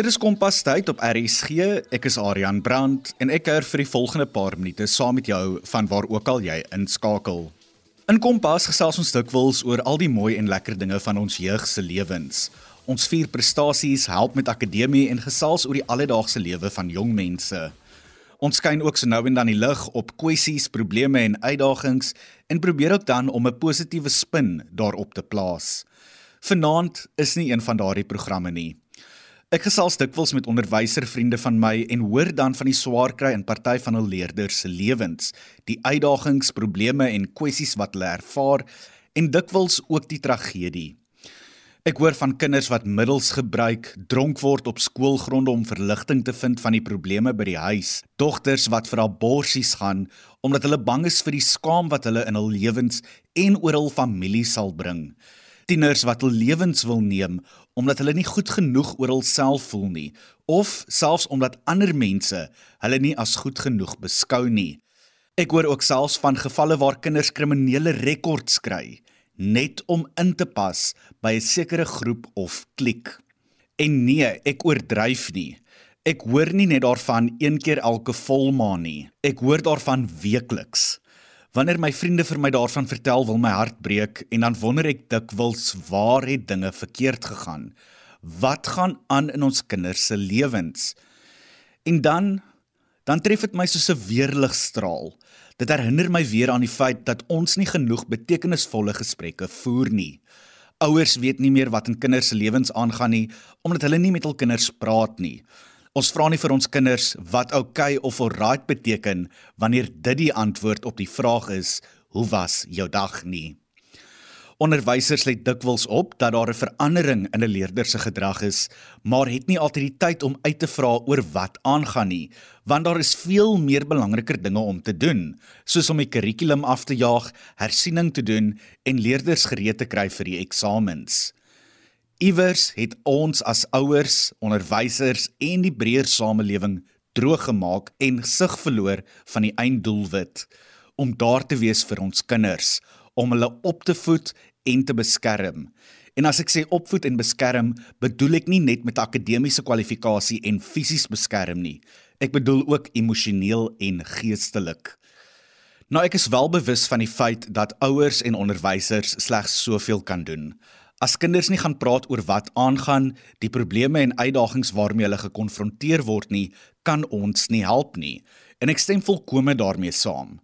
Dit is Kompas tyd op RSG. Ek is Adrian Brandt en ek kuier vir die volgende paar minute saam met jou van waar ook al jy inskakel. In Kompas gesels ons dikwels oor al die mooi en lekker dinge van ons jeug se lewens. Ons vier prestasies, help met akademie en gesels oor die alledaagse lewe van jong mense. Ons skyn ook so nou en dan die lig op kwessies, probleme en uitdagings en probeer ook dan om 'n positiewe spin daarop te plaas. Vanaand is nie een van daardie programme nie. Ek gesels dikwels met onderwyservriende van my en hoor dan van die swaar kry in party van hul leerders se lewens, die uitdagings, probleme en kwessies wat hulle ervaar en dikwels ook die tragedie. Ek hoor van kinders wat middels gebruik, dronk word op skoolgronde om verligting te vind van die probleme by die huis, dogters wat vir haar borsies gaan omdat hulle bang is vir die skaam wat hulle in hul lewens en oor hul familie sal bring tieners wat hul lewens wil neem omdat hulle nie goed genoeg oor hulself voel nie of selfs omdat ander mense hulle nie as goed genoeg beskou nie. Ek hoor ook selfs van gevalle waar kinders kriminele rekords kry net om in te pas by 'n sekere groep of klik. En nee, ek oordryf nie. Ek hoor nie net daarvan een keer elke volmaan nie. Ek hoor daarvan weekliks. Wanneer my vriende vir my daarvan vertel, wil my hart breek en dan wonder ek dikwels waar het dinge verkeerd gegaan? Wat gaan aan in ons kinders se lewens? En dan dan tref dit my soos 'n weerligstraal. Dit herinner my weer aan die feit dat ons nie genoeg betekenisvolle gesprekke voer nie. Ouers weet nie meer wat in kinders se lewens aangaan nie omdat hulle nie met hul kinders praat nie. Ons vra nie vir ons kinders wat oukei okay of alright beteken wanneer dit die antwoord op die vraag is hoe was jou dag nie. Onderwysers let dikwels op dat daar 'n verandering in 'n leerder se gedrag is, maar het nie altyd die tyd om uit te vra oor wat aangaan nie, want daar is veel meer belangriker dinge om te doen, soos om die kurrikulum af te jaag, hersiening te doen en leerders gereed te kry vir die eksamens. Iewers het ons as ouers, onderwysers en die breër samelewing droog gemaak en sig verloor van die einddoelwit om daar te wees vir ons kinders, om hulle op te voed en te beskerm. En as ek sê opvoed en beskerm, bedoel ek nie net met akademiese kwalifikasie en fisies beskerm nie. Ek bedoel ook emosioneel en geestelik. Nou ek is wel bewus van die feit dat ouers en onderwysers slegs soveel kan doen. As kinders nie gaan praat oor wat aangaan, die probleme en uitdagings waarmee hulle gekonfronteer word nie, kan ons nie help nie. En ek stem volkome daarmee saam.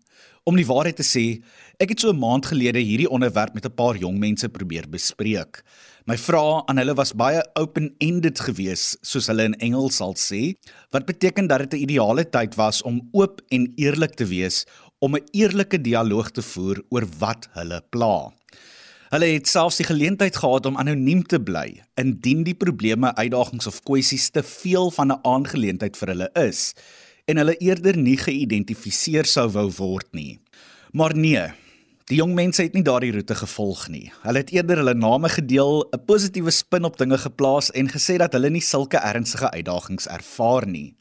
Om die waarheid te sê, ek het so 'n maand gelede hierdie onderwerp met 'n paar jong mense probeer bespreek. My vrae aan hulle was baie open-ended geweest, soos hulle in Engels sal sê, wat beteken dat dit 'n ideale tyd was om oop en eerlik te wees, om 'n eerlike dialoog te voer oor wat hulle pla. Hulle het selfs die geleentheid gehad om anoniem te bly indien die probleme, uitdagings of kwessies te veel van 'n aangeleentheid vir hulle is en hulle eerder nie geïdentifiseer sou wou word nie. Maar nee, die jong mense het nie daardie roete gevolg nie. Hulle het eerder hulle name gedeel, 'n positiewe spin op dinge geplaas en gesê dat hulle nie sulke ernstige uitdagings ervaar nie.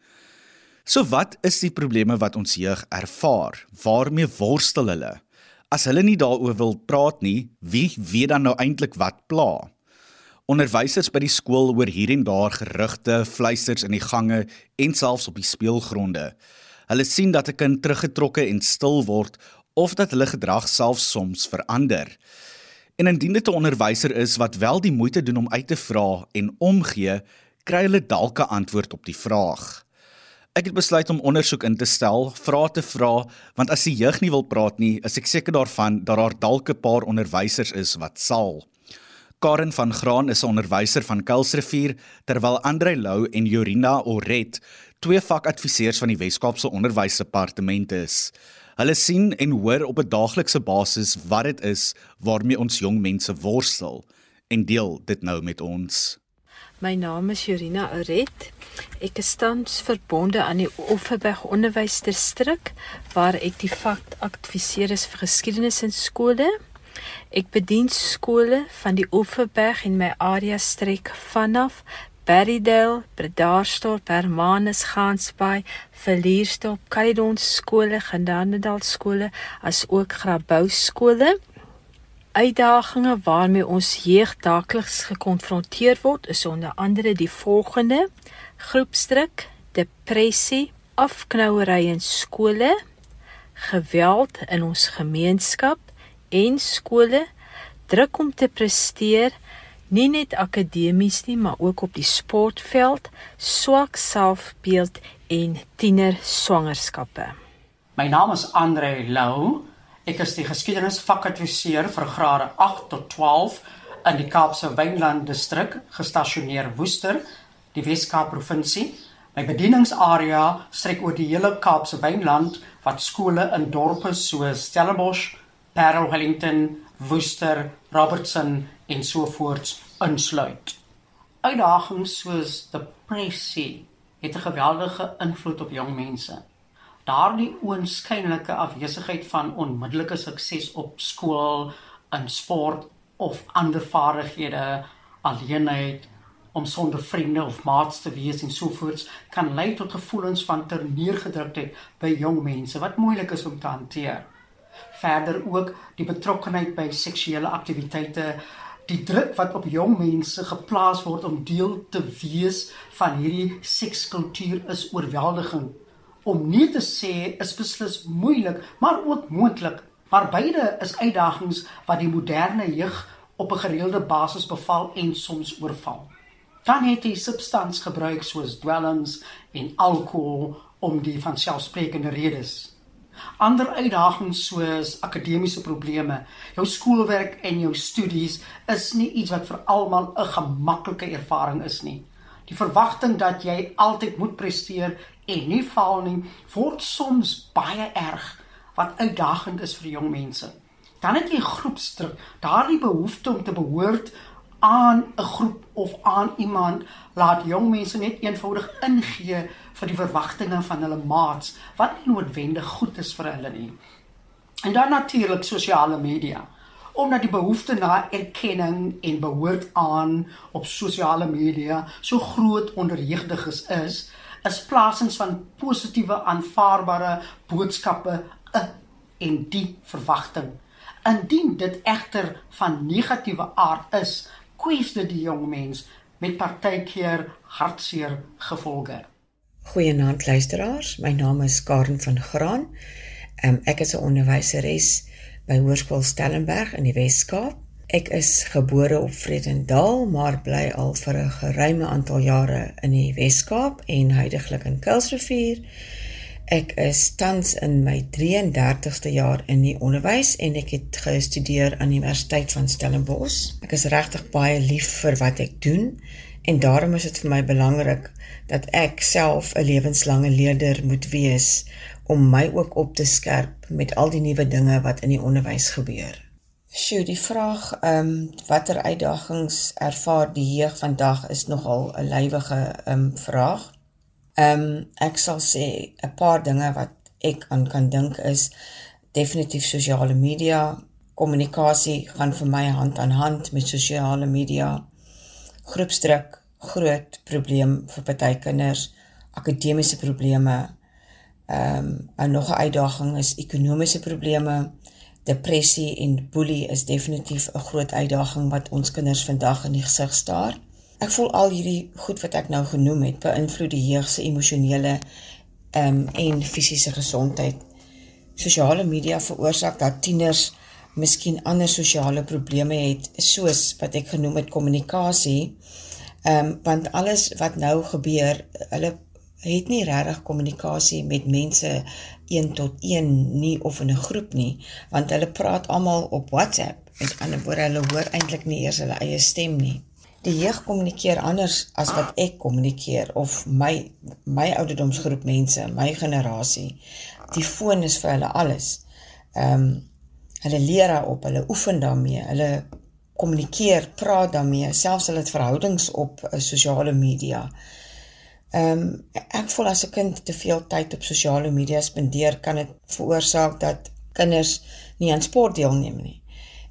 So wat is die probleme wat ons jeug ervaar? Waarmee worstel hulle? As hulle nie daaroor wil praat nie, wie weet dan nou eintlik wat pla? Onderwysers by die skool hoor hier en daar gerugte, fluisters in die gange en selfs op die speelgronde. Hulle sien dat 'n kind teruggetrokke en stil word of dat hulle gedrag selfs soms verander. En indien dit 'n onderwyser is wat wel die moeite doen om uit te vra en omgee, kry hulle dalk 'n antwoord op die vraag. Ek het besluit om ondersoek in te stel, vrae te vra, want as die jeug nie wil praat nie, is ek seker daarvan dat daar dalk 'n paar onderwysers is wat sal. Karen van Graan is 'n onderwyser van Kuilsrivier, terwyl Andre Lou en Jorina Oret twee vakadviseurs van die Wes-Kaapse Onderwysdepartement is. Hulle sien en hoor op 'n daaglikse basis wat dit is waarmee ons jong mense worstel en deel dit nou met ons. My naam is Jorina Oret. Ek is tans verbonde aan die Offenberg Onderwysdistrik waar ek die vak adviseer is vir geskiedenis in skole. Ek bedien skole van die Offenberg en my area strek vanaf Berrydale, Bredasdorp, Hermanus, Gansbaai, Villiersdorp, Caledon skole, Genadendal skole as ook Grabouw skole uitdagings waarmee ons jeug daagliks gekonfronteer word is onder andere die volgende groepsdruk, depressie, afknouery in skole, geweld in ons gemeenskap en skole, druk om te presteer, nie net akademies nie, maar ook op die sportveld, swak selfbeeld en tiener swangerskappe. My naam is Andre Lou. Ek is die geskiedenisvakadviseur vir grade 8 tot 12 in die Kaapse Wynland distrik, gestasioneer Woester, die Wes-Kaap provinsie. My bedieningsarea strek oor die hele Kaapse Wynland wat skole in dorpe soos Stellenbosch, Parel Wellington, Woester, Robertson en so voorts insluit. Uitdagings soos depressie het 'n geweldige invloed op jong mense. Daardie oënskynlike afwesigheid van onmiddellike sukses op skool, in sport of ander vaardighede, alleenheid om sonder vriende of maats te wees en so voorts kan lei tot gevoelens van terneergedruktheid by jong mense wat moeilik is om te hanteer. Verder ook die betrokkenheid by seksuele aktiwiteite, die druk wat op jong mense geplaas word om deel te wees van hierdie sekskultuur is oorweldigend. Om nie te sê is beslis moeilik, maar ook moontlik. Maar beide is uitdagings wat die moderne jeug op 'n gereelde basis beval en soms oorval. Dan het jy substansgebruik soos dwelms en alkohol om die van selfsprekende redes. Ander uitdagings soos akademiese probleme, jou skoolwerk en jou studies is nie iets wat vir almal 'n gemaklike ervaring is nie. Die verwagting dat jy altyd moet presteer en nie faal nie, word soms baie erg wat uitdagend is vir jong mense. Dan het jy groepsdruk, daardie behoefte om te behoort aan 'n groep of aan iemand laat jong mense net eenvoudig ingee vir die verwagtinge van hulle maats wat nie noodwendig goed is vir hulle nie. En dan natuurlik sosiale media. Omdat die behoefte na erkenning en behoort aan op sosiale media so groot onder jeugdiges is, is plasings van positiewe aanvaarbare boodskappe 'n en die verwagting. Indien dit egter van negatiewe aard is, kwes dit die jong mens met partykeer hartseer gevolge. Goeienaand luisteraars, my naam is Karen van Graan. Um, ek is 'n onderwyseres by Hoërskool Stellenberg in die Wes-Kaap. Ek is gebore op Vredendal, maar bly al vir 'n geruime aantal jare in die Wes-Kaap en huidigelik in Kuilsrivier. Ek is tans in my 33ste jaar in die onderwys en ek het gestudeer aan die Universiteit van Stellenbosch. Ek is regtig baie lief vir wat ek doen en daarom is dit vir my belangrik dat ek self 'n lewenslange leerder moet wees om my ook op te skerp met al die nuwe dinge wat in die onderwys gebeur. Sjoe, die vraag ehm um, watter uitdagings ervaar die jeug vandag is nogal 'n lywige ehm um, vraag. Ehm um, ek sal sê 'n paar dinge wat ek aan kan dink is definitief sosiale media. Kommunikasie gaan vir my hand aan hand met sosiale media. Groepsdruk, groot probleem vir party kinders, akademiese probleme. Ehm um, 'n nog 'n uitdaging is ekonomiese probleme. Depressie en boelie is definitief 'n groot uitdaging wat ons kinders vandag in die gesig staar. Ek voel al hierdie goed wat ek nou genoem het beïnvloed die jeug se emosionele ehm um, en fisiese gesondheid. Sosiale media veroorsaak dat tieners miskien ander sosiale probleme het soos wat ek genoem het kommunikasie. Ehm um, want alles wat nou gebeur, hulle het nie regtig kommunikasie met mense 1 tot 1 nie of in 'n groep nie, want hulle praat almal op WhatsApp. Met ander woorde, hulle hoor eintlik nie eers hulle eie stem nie die jeug kommunikeer anders as wat ek kommunikeer of my my ouderdomsgroep mense, my generasie. Die foon is vir hulle alles. Ehm um, hulle leer daarop, hulle oefen daarmee, hulle kommunikeer, praat daarmee, selfs hulle het verhoudings op uh, sosiale media. Ehm um, ek voel as 'n kind te veel tyd op sosiale media spandeer, kan dit veroorsaak dat kinders nie aan sport deelneem nie.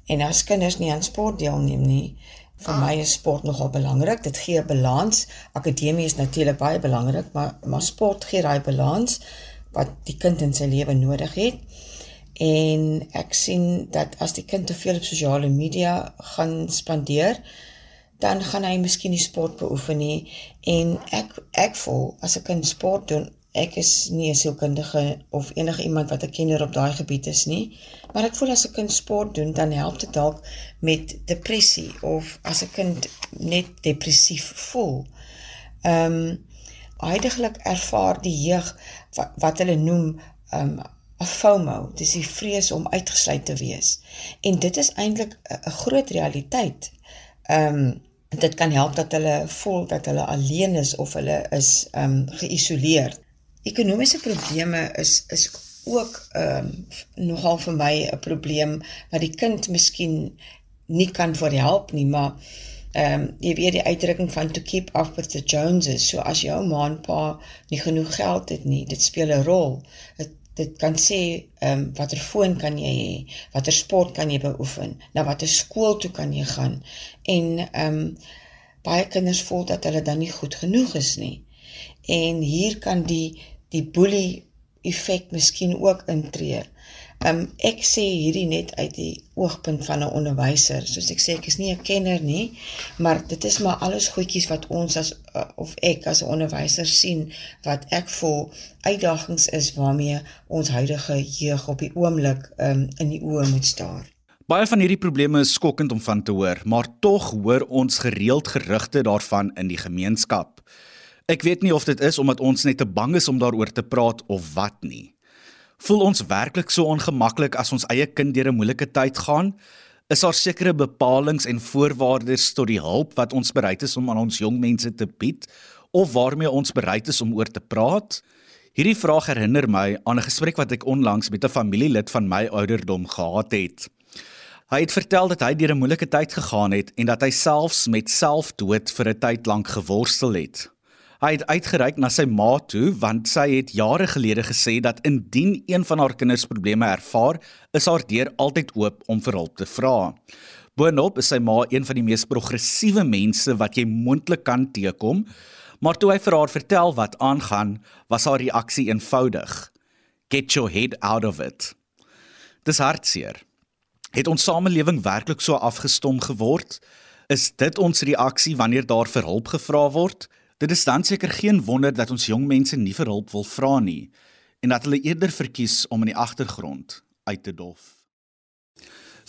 En as kinders nie aan sport deelneem nie, Vir my is sport nogal belangrik. Dit gee 'n balans. Akademie is natuurlik baie belangrik, maar maar sport gee daai balans wat die kind in sy lewe nodig het. En ek sien dat as die kind te veel op sosiale media gaan spandeer, dan gaan hy miskien die sport beoefen nie. En ek ek voel as 'n kind sport doen ek is nie 'n sielkundige of enige iemand wat 'n kenner op daai gebied is nie. Maar ek voel as 'n kind sport doen dan help dit dalk met depressie of as 'n kind net depressief voel. Ehm um, heidaglik ervaar die jeug wat, wat hulle noem um 'n FOMO, dis die vrees om uitgesluit te wees. En dit is eintlik 'n groot realiteit. Um dit kan help dat hulle voel dat hulle alleen is of hulle is um geïsoleer. Ekonomiese probleme is is ook um nogal vir my 'n probleem wat die kind miskien nie kan vir help nie, maar ehm um, jy weet die uitdrukking van to keep up with the Joneses. So as jou ma en pa nie genoeg geld het nie, dit speel 'n rol. Dit dit kan sê ehm um, watter foon kan jy hê, watter sport kan jy beoefen, na watter skool toe kan jy gaan. En ehm um, baie kinders voel dat hulle dan nie goed genoeg is nie. En hier kan die die boelie effek miskien ook intree. Um ek sê hierdie net uit die oogpunt van 'n onderwyser. Soos ek sê, ek is nie 'n kenner nie, maar dit is maar alles goedjies wat ons as uh, of ek as 'n onderwyser sien wat ek voel uitdagings is waarmee ons huidige jeug op die oomblik um in die oë moet staar. Baie van hierdie probleme is skokkend om van te hoor, maar tog hoor ons gereeld gerugte daarvan in die gemeenskap. Ek weet nie of dit is omdat ons net te bang is om daaroor te praat of wat nie. Voel ons werklik so ongemaklik as ons eie kind deur 'n moeilike tyd gaan? Is daar sekere bepalinge en voorwaardes tot die hulp wat ons bereid is om aan ons jong mense te bied of waarmee ons bereid is om oor te praat? Hierdie vraag herinner my aan 'n gesprek wat ek onlangs met 'n familielid van my ouderdom gehad het. Hy het vertel dat hy deur 'n moeilike tyd gegaan het en dat hy selfs met selfdood vir 'n tyd lank geworstel het. Hy het uitgereik na sy ma toe want sy het jare gelede gesê dat indien een van haar kinders probleme ervaar, is haar deur altyd oop om vir hulp te vra. Boonop is sy ma een van die mees progressiewe mense wat jy moontlik kan teekom, maar toe hy vir haar vertel wat aangaan, was haar reaksie eenvoudig: Get your head out of it. Dis hartseer. Het ons samelewing werklik so afgestom geword? Is dit ons reaksie wanneer daar vir hulp gevra word? Dit is dan seker geen wonder dat ons jong mense nie vir hulp wil vra nie en dat hulle eerder verkies om in die agtergrond uit te dof.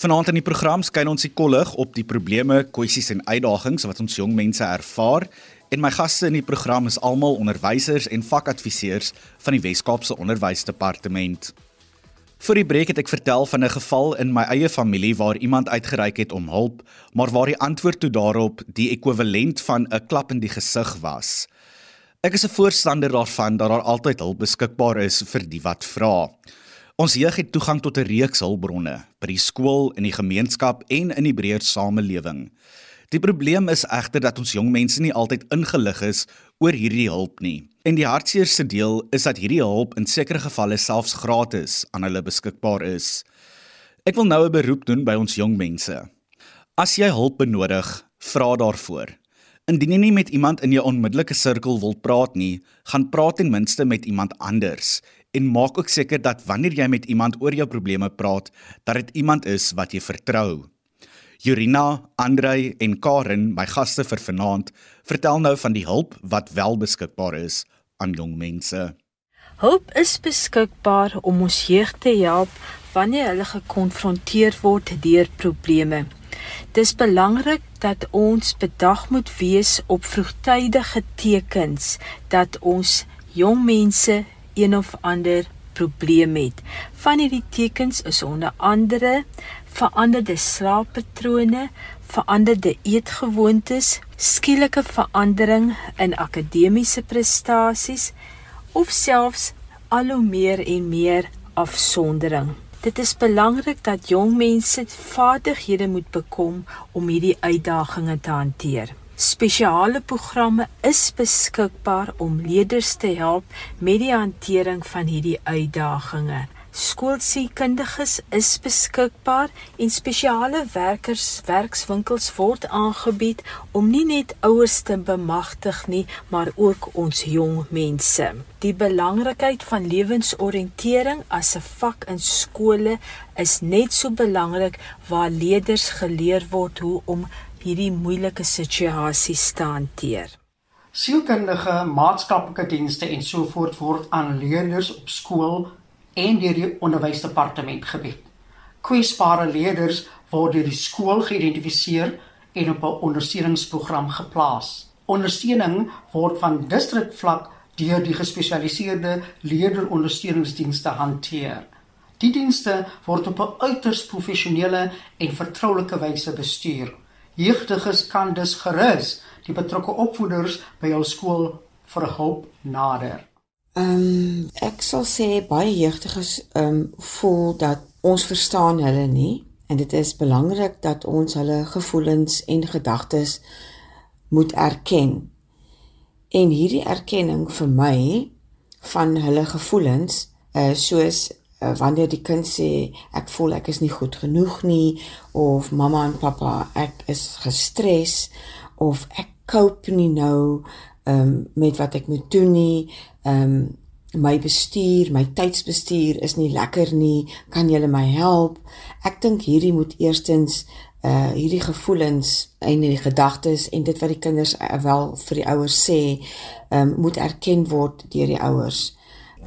Vanaand in die program skyn ons die kollig op die probleme, kwessies en uitdagings wat ons jong mense ervaar en my gaste in die program is almal onderwysers en vakadviseurs van die Wes-Kaapse Onderwysdepartement. Vir die breek het ek vertel van 'n geval in my eie familie waar iemand uitgereik het om hulp, maar waar die antwoord toe daarop die ekwivalent van 'n klap in die gesig was. Ek is 'n voorstander daarvan dat daar altyd hulp beskikbaar is vir die wat vra. Ons jeug het toegang tot 'n reeks hulpbronne by die skool, in die gemeenskap en in die breër samelewing. Die probleem is egter dat ons jong mense nie altyd ingelig is oor hierdie hulp nie. En die hartseerste deel is dat hierdie hulp in sekere gevalle selfs gratis aan hulle beskikbaar is. Ek wil nou 'n beroep doen by ons jong mense. As jy hulp benodig, vra daarvoor. Indien jy nie met iemand in jou onmiddellike sirkel wil praat nie, gaan praat ten minste met iemand anders en maak ook seker dat wanneer jy met iemand oor jou probleme praat, dat dit iemand is wat jy vertrou. Jurina, Andrei en Karen, my gaste vir vanaand, vertel nou van die hulp wat wel beskikbaar is aan jong mense. Hulp is beskikbaar om ons jeug te help wanneer hulle gekonfronteer word deur probleme. Dis belangrik dat ons bedag moet wees op vroegtydige tekens dat ons jong mense een of ander probleem het. Van hierdie tekens is onder andere veranderde slaappatrone, veranderde eetgewoontes, skielike verandering in akademiese prestasies of selfs al hoe meer en meer afsondering. Dit is belangrik dat jong mense vaardighede moet bekom om hierdie uitdagings te hanteer. Spesiale programme is beskikbaar om leerders te help met die hantering van hierdie uitdagings skoolsielkundiges is beskikbaar en spesiale werkers werkswinkels word aangebied om nie net ouers te bemagtig nie, maar ook ons jong mense. Die belangrikheid van lewensoriëntering as 'n vak in skole is net so belangrik waar leerders geleer word hoe om hierdie moeilike situasies te hanteer. Sielkundige, maatskaplike dienste en so voort word aan leerders op skool en deur die onderwysdepartement gebied. Kwesbare leerders word deur die skool geïdentifiseer en op 'n ondersteuningsprogram geplaas. Ondersteuning word van distrikvlak deur die gespesialiseerde leerderondersteuningsdienste hanteer. Die dienste word op 'n uiters professionele en vertroulike wyse bestuur. Jeugdiges kan dus gerus die betrokke opvoeders by hul skool vir hulp nader. Ehm um, ek sal sê baie jeugdiges ehm um, voel dat ons verstaan hulle nie en dit is belangrik dat ons hulle gevoelens en gedagtes moet erken. En hierdie erkenning vir my van hulle gevoelens, uh soos uh, wanneer die kind sê ek voel ek is nie goed genoeg nie of mamma en pappa ek is gestres of ek cope nie nou um met wat ek moet doen nie. Um my bestuur, my tydsbestuur is nie lekker nie. Kan julle my help? Ek dink hierdie moet eerstens uh hierdie gevoelens en die gedagtes en dit wat die kinders uh, wel vir die ouers sê, um moet erken word deur die ouers.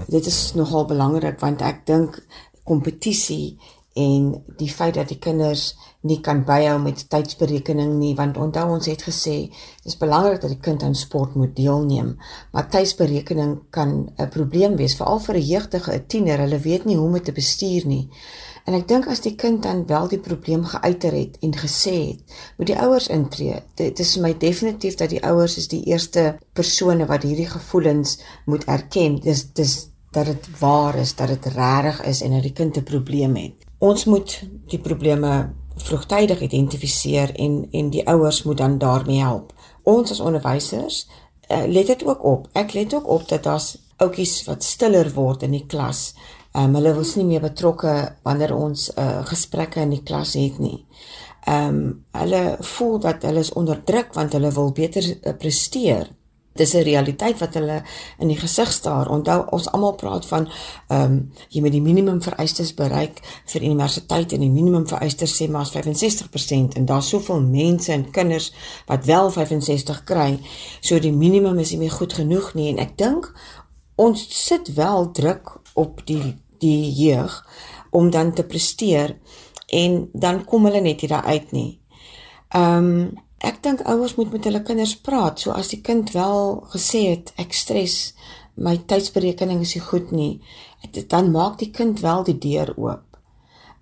Dit is nogal belangrik want ek dink kompetisie en die feit dat die kinders nie kan byhou met tydsberekening nie want onthou ons het gesê dis belangrik dat die kind aan sport moet deelneem. Maar tydsberekening kan 'n probleem wees veral vir 'n jeugdige 'n tiener. Hulle weet nie hoe om dit te bestuur nie. En ek dink as die kind dan wel die probleem geuiter het en gesê het moet die ouers intree. Dit is vir my definitief dat die ouers is die eerste persone wat hierdie gevoelens moet erken. Dis dis dat dit waar is dat dit regtig is en dat die kind 'n probleem het ons moet die probleme vroegtydig identifiseer en en die ouers moet dan daarmee help. Ons as onderwysers uh, let dit ook op. Ek let ook op dat daar's oudjies wat stiller word in die klas. Ehm um, hulle was nie meer betrokke wanneer ons uh, gesprekke in die klas het nie. Ehm um, hulle voel dat hulle is onderdruk want hulle wil beter uh, presteer dis 'n realiteit wat hulle in die gesig staar. Onthou ons almal praat van ehm um, jy moet die minimum vereistes bereik vir universiteit en die minimum vereistes sê maar 65% en daar's soveel mense en kinders wat wel 65 kry. So die minimum is nie meer goed genoeg nie en ek dink ons sit wel druk op die die jeug om dan te presteer en dan kom hulle net nie daar uit nie. Ehm um, Ek dink ouers moet met hulle kinders praat. So as die kind wel gesê het ek stres, my tydsberekening is nie goed nie, dan maak die kind wel die deur oop.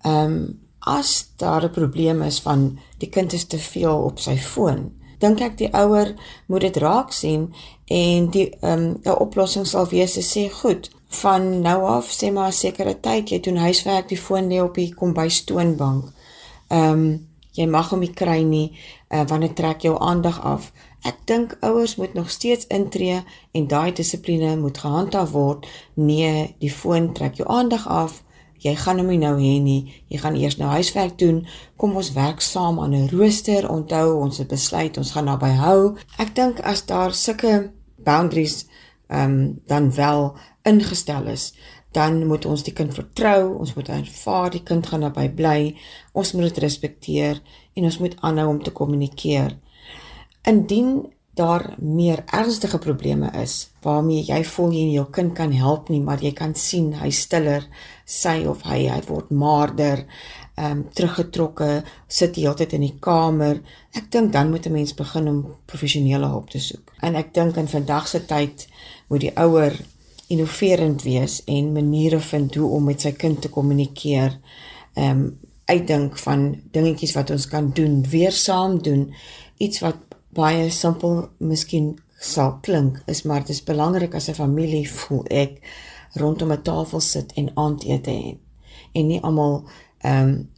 Ehm um, as daar 'n probleem is van die kind is te veel op sy foon, dink ek die ouer moet dit raak sien en die ehm um, 'n oplossing sal wees te sê goed, van nou af sê maar 'n sekere tyd jy doen huiswerk, die foon lê op die kombuistoonbank. Ehm um, jy mag hom nie kry nie uh, wanneer trek jou aandag af. Ek dink ouers moet nog steeds intree en daai dissipline moet gehandhaaf word. Nee, die foon trek jou aandag af. Jy gaan hom nie nou hê nie. Jy gaan eers nou huiswerk doen. Kom ons werk saam aan 'n rooster. Onthou, ons het besluit ons gaan naby hou. Ek dink as daar sulke boundaries ehm um, dan wel ingestel is, dan moet ons die kind vertrou, ons moet aanvaar die kind gaan naby bly, ons moet dit respekteer en ons moet aanhou om te kommunikeer. Indien daar meer ernstige probleme is waarmee jy voel jy jou kind kan help nie, maar jy kan sien hy stiller, sy of hy hy word maarder, ehm um, teruggetrokke, sit die hele tyd in die kamer. Ek dink dan moet 'n mens begin om professionele hulp te soek. En ek dink in vandag se tyd moet die ouer innoverend wees en maniere vind hoe om met sy kind te kommunikeer. Ehm um, uitdink van dingetjies wat ons kan doen, weer saam doen. Iets wat baie simpel miskien sal klink, is maar dit is belangrik as 'n familie voel ek rondom 'n tafel sit en aandete het en nie almal ehm um,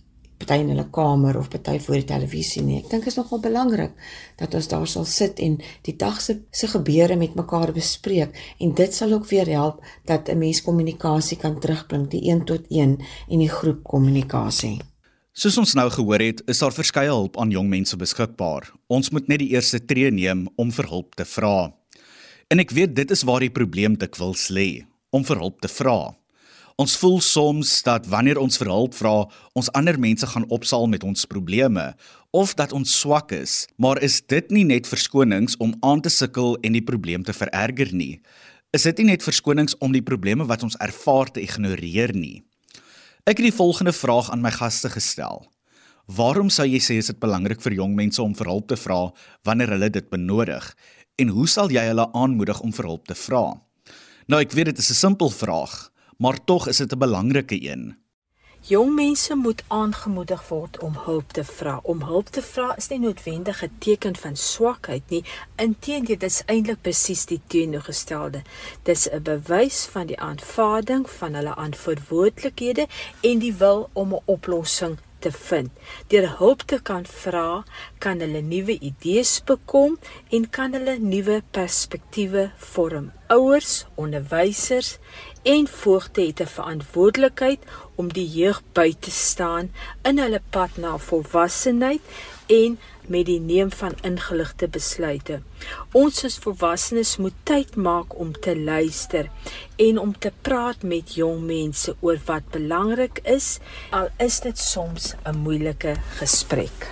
party in hulle kamer of party voor die televisie nie. Ek dink is nogal belangrik dat ons daar sal sit en die dag se se gebeure met mekaar bespreek en dit sal ook weer help dat 'n mens kommunikasie kan terugbring, die een tot een en die groep kommunikasie. Soos ons nou gehoor het, is daar verskeie hulp aan jong mense beskikbaar. Ons moet net die eerste tree neem om vir hulp te vra. En ek weet dit is waar die probleem dikwels lê, om vir hulp te vra. Ons voel soms dat wanneer ons vir hulp vra, ons ander mense gaan opsaal met ons probleme of dat ons swak is, maar is dit nie net verskonings om aan te sukkel en die probleem te vererger nie? Is dit nie net verskonings om die probleme wat ons ervaar te ignoreer nie? Ek het die volgende vraag aan my gaste gestel. Waarom sou jy sê is dit belangrik vir jong mense om vir hulp te vra wanneer hulle dit benodig? En hoe sal jy hulle aanmoedig om vir hulp te vra? Nou ek weet dit is 'n simpel vraag, maar tog is dit 'n belangrike een. Jong mense moet aangemoedig word om hulp te vra. Om hulp te vra is nie noodwendig 'n teken van swakheid nie. Inteendeel, dit is eintlik presies die teenoorgestelde. Dit is 'n bewys van die aanvaarding van hulle verantwoordelikhede en die wil om 'n oplossing te vind. Deur hulp te kan vra, kan hulle nuwe idees bekom en kan hulle nuwe perspektiewe vorm. Ouers, onderwysers en voogte het 'n verantwoordelikheid om die jeug by te staan in hulle pad na volwassenheid en met die neem van ingeligte besluite. Ons as volwassenes moet tyd maak om te luister en om te praat met jong mense oor wat belangrik is, al is dit soms 'n moeilike gesprek.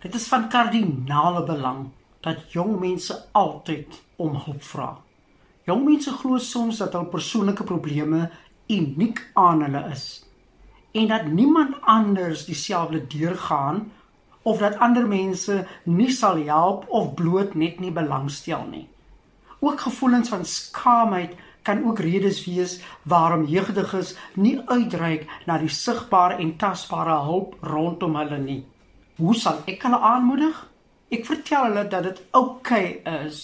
Dit is van kardinale belang dat jong mense altyd om hulp vra. Jong mense glo soms dat hul persoonlike probleme uniek aan hulle is en dat niemand anders dieselfde deurgaan of dat ander mense nie sal help of bloot net nie belangstel nie. Ook gevoelens van skaamheid kan ook redes wees waarom jeugdiges nie uitreik na die sigbare en tasbare hulp rondom hulle nie. Hoe sal ek hulle aanmoedig? Ek vertel hulle dat dit oukei okay is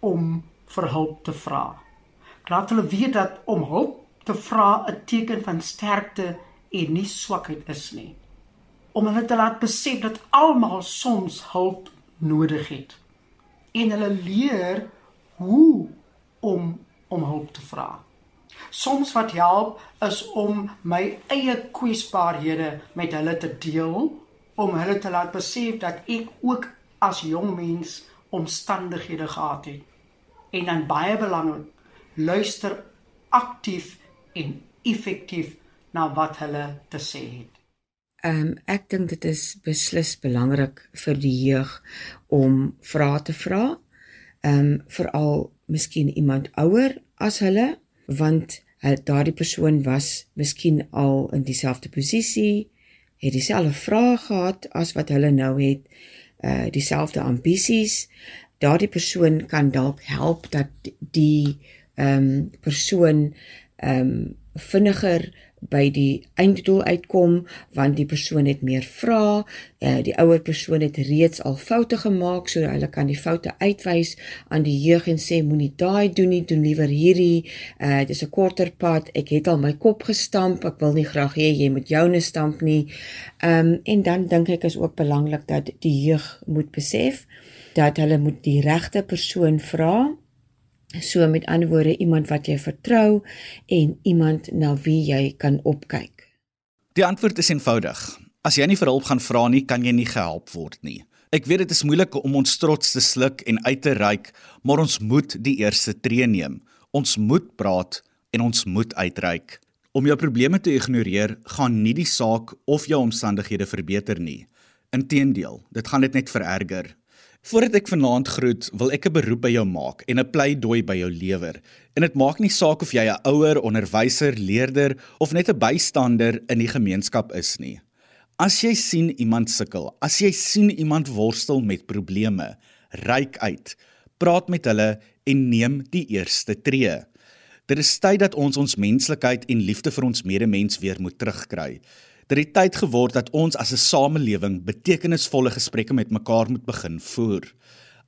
om vir hulp te vra. Laat hulle weet dat om hulp te vra 'n teken van sterkte en nie swakheid is nie om hulle te laat besef dat almal soms hulp nodig het en hulle leer hoe om om hulp te vra. Soms wat help is om my eie kwesbaarhede met hulle te deel om hulle te laat besef dat ek ook as jong mens omstandighede gehad het. En dan baie belangrik, luister aktief en effektief na wat hulle te sê het. Ehm um, ek dink dit is beslis belangrik vir die jeug om vrae te vra. Ehm um, veral miskien iemand ouer as hulle want daardie persoon was miskien al in dieselfde posisie, het dieselfde vrae gehad as wat hulle nou het, uh dieselfde ambisies. Daardie persoon kan dalk help dat die ehm um, persoon ehm um, vinniger by die einddoel uitkom want die persoon het meer vrae, uh, die ouer persoon het reeds al foute gemaak sodat hulle kan die foute uitwys aan die jeug en sê moenie daai doen nie, doen liewer hierdie. Uh dit is 'n korter pad. Ek het al my kop gestamp. Ek wil nie graag hê jy moet joune stamp nie. Um en dan dink ek is ook belangrik dat die jeug moet besef dat hulle moet die regte persoon vra So met ander woorde iemand wat jy vertrou en iemand na wie jy kan opkyk. Die antwoord is eenvoudig. As jy nie vir hulp gaan vra nie, kan jy nie gehelp word nie. Ek weet dit is moeilik om ons trots te sluk en uit te reik, maar ons moet die eerste tree neem. Ons moet praat en ons moet uitreik. Om jou probleme te ignoreer gaan nie die saak of jou omstandighede verbeter nie. Inteendeel, dit gaan dit net vererger. Voordat ek vanaand groet, wil ek 'n beroep by jou maak en 'n pleidooi by jou lewer. En dit maak nie saak of jy 'n ouer, onderwyser, leerder of net 'n bystander in die gemeenskap is nie. As jy sien iemand sukkel, as jy sien iemand worstel met probleme, reik uit, praat met hulle en neem die eerste tree. Dit is tyd dat ons ons menslikheid en liefde vir ons medemens weer moet terugkry. Dit het tyd geword dat ons as 'n samelewing betekenisvolle gesprekke met mekaar moet begin voer.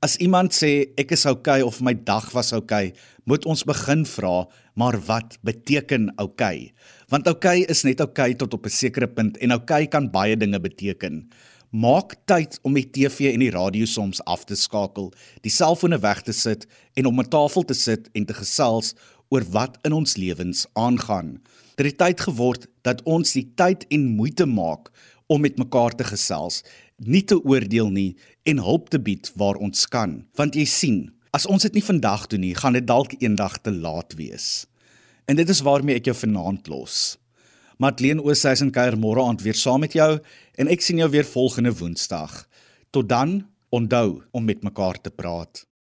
As iemand sê ek is okay, of my dag was okay, moet ons begin vra, maar wat beteken? Okay? Want okay is net okay tot op 'n sekere punt en okay kan baie dinge beteken. Maak tyd om die TV en die radio soms af te skakel, die selfone weg te sit en om 'n tafel te sit en te gesels oor wat in ons lewens aangaan. Dit het tyd geword dat ons die tyd en moeite maak om met mekaar te gesels, nie te oordeel nie en hulp te bied waar ons kan. Want jy sien, as ons dit nie vandag doen nie, gaan dit dalk eendag te laat wees. En dit is waarmee ek jou vanaand los. Matleen Ooshuizen kuier môre aand weer saam met jou en ek sien jou weer volgende Woensdag. Tot dan, onthou om met mekaar te praat.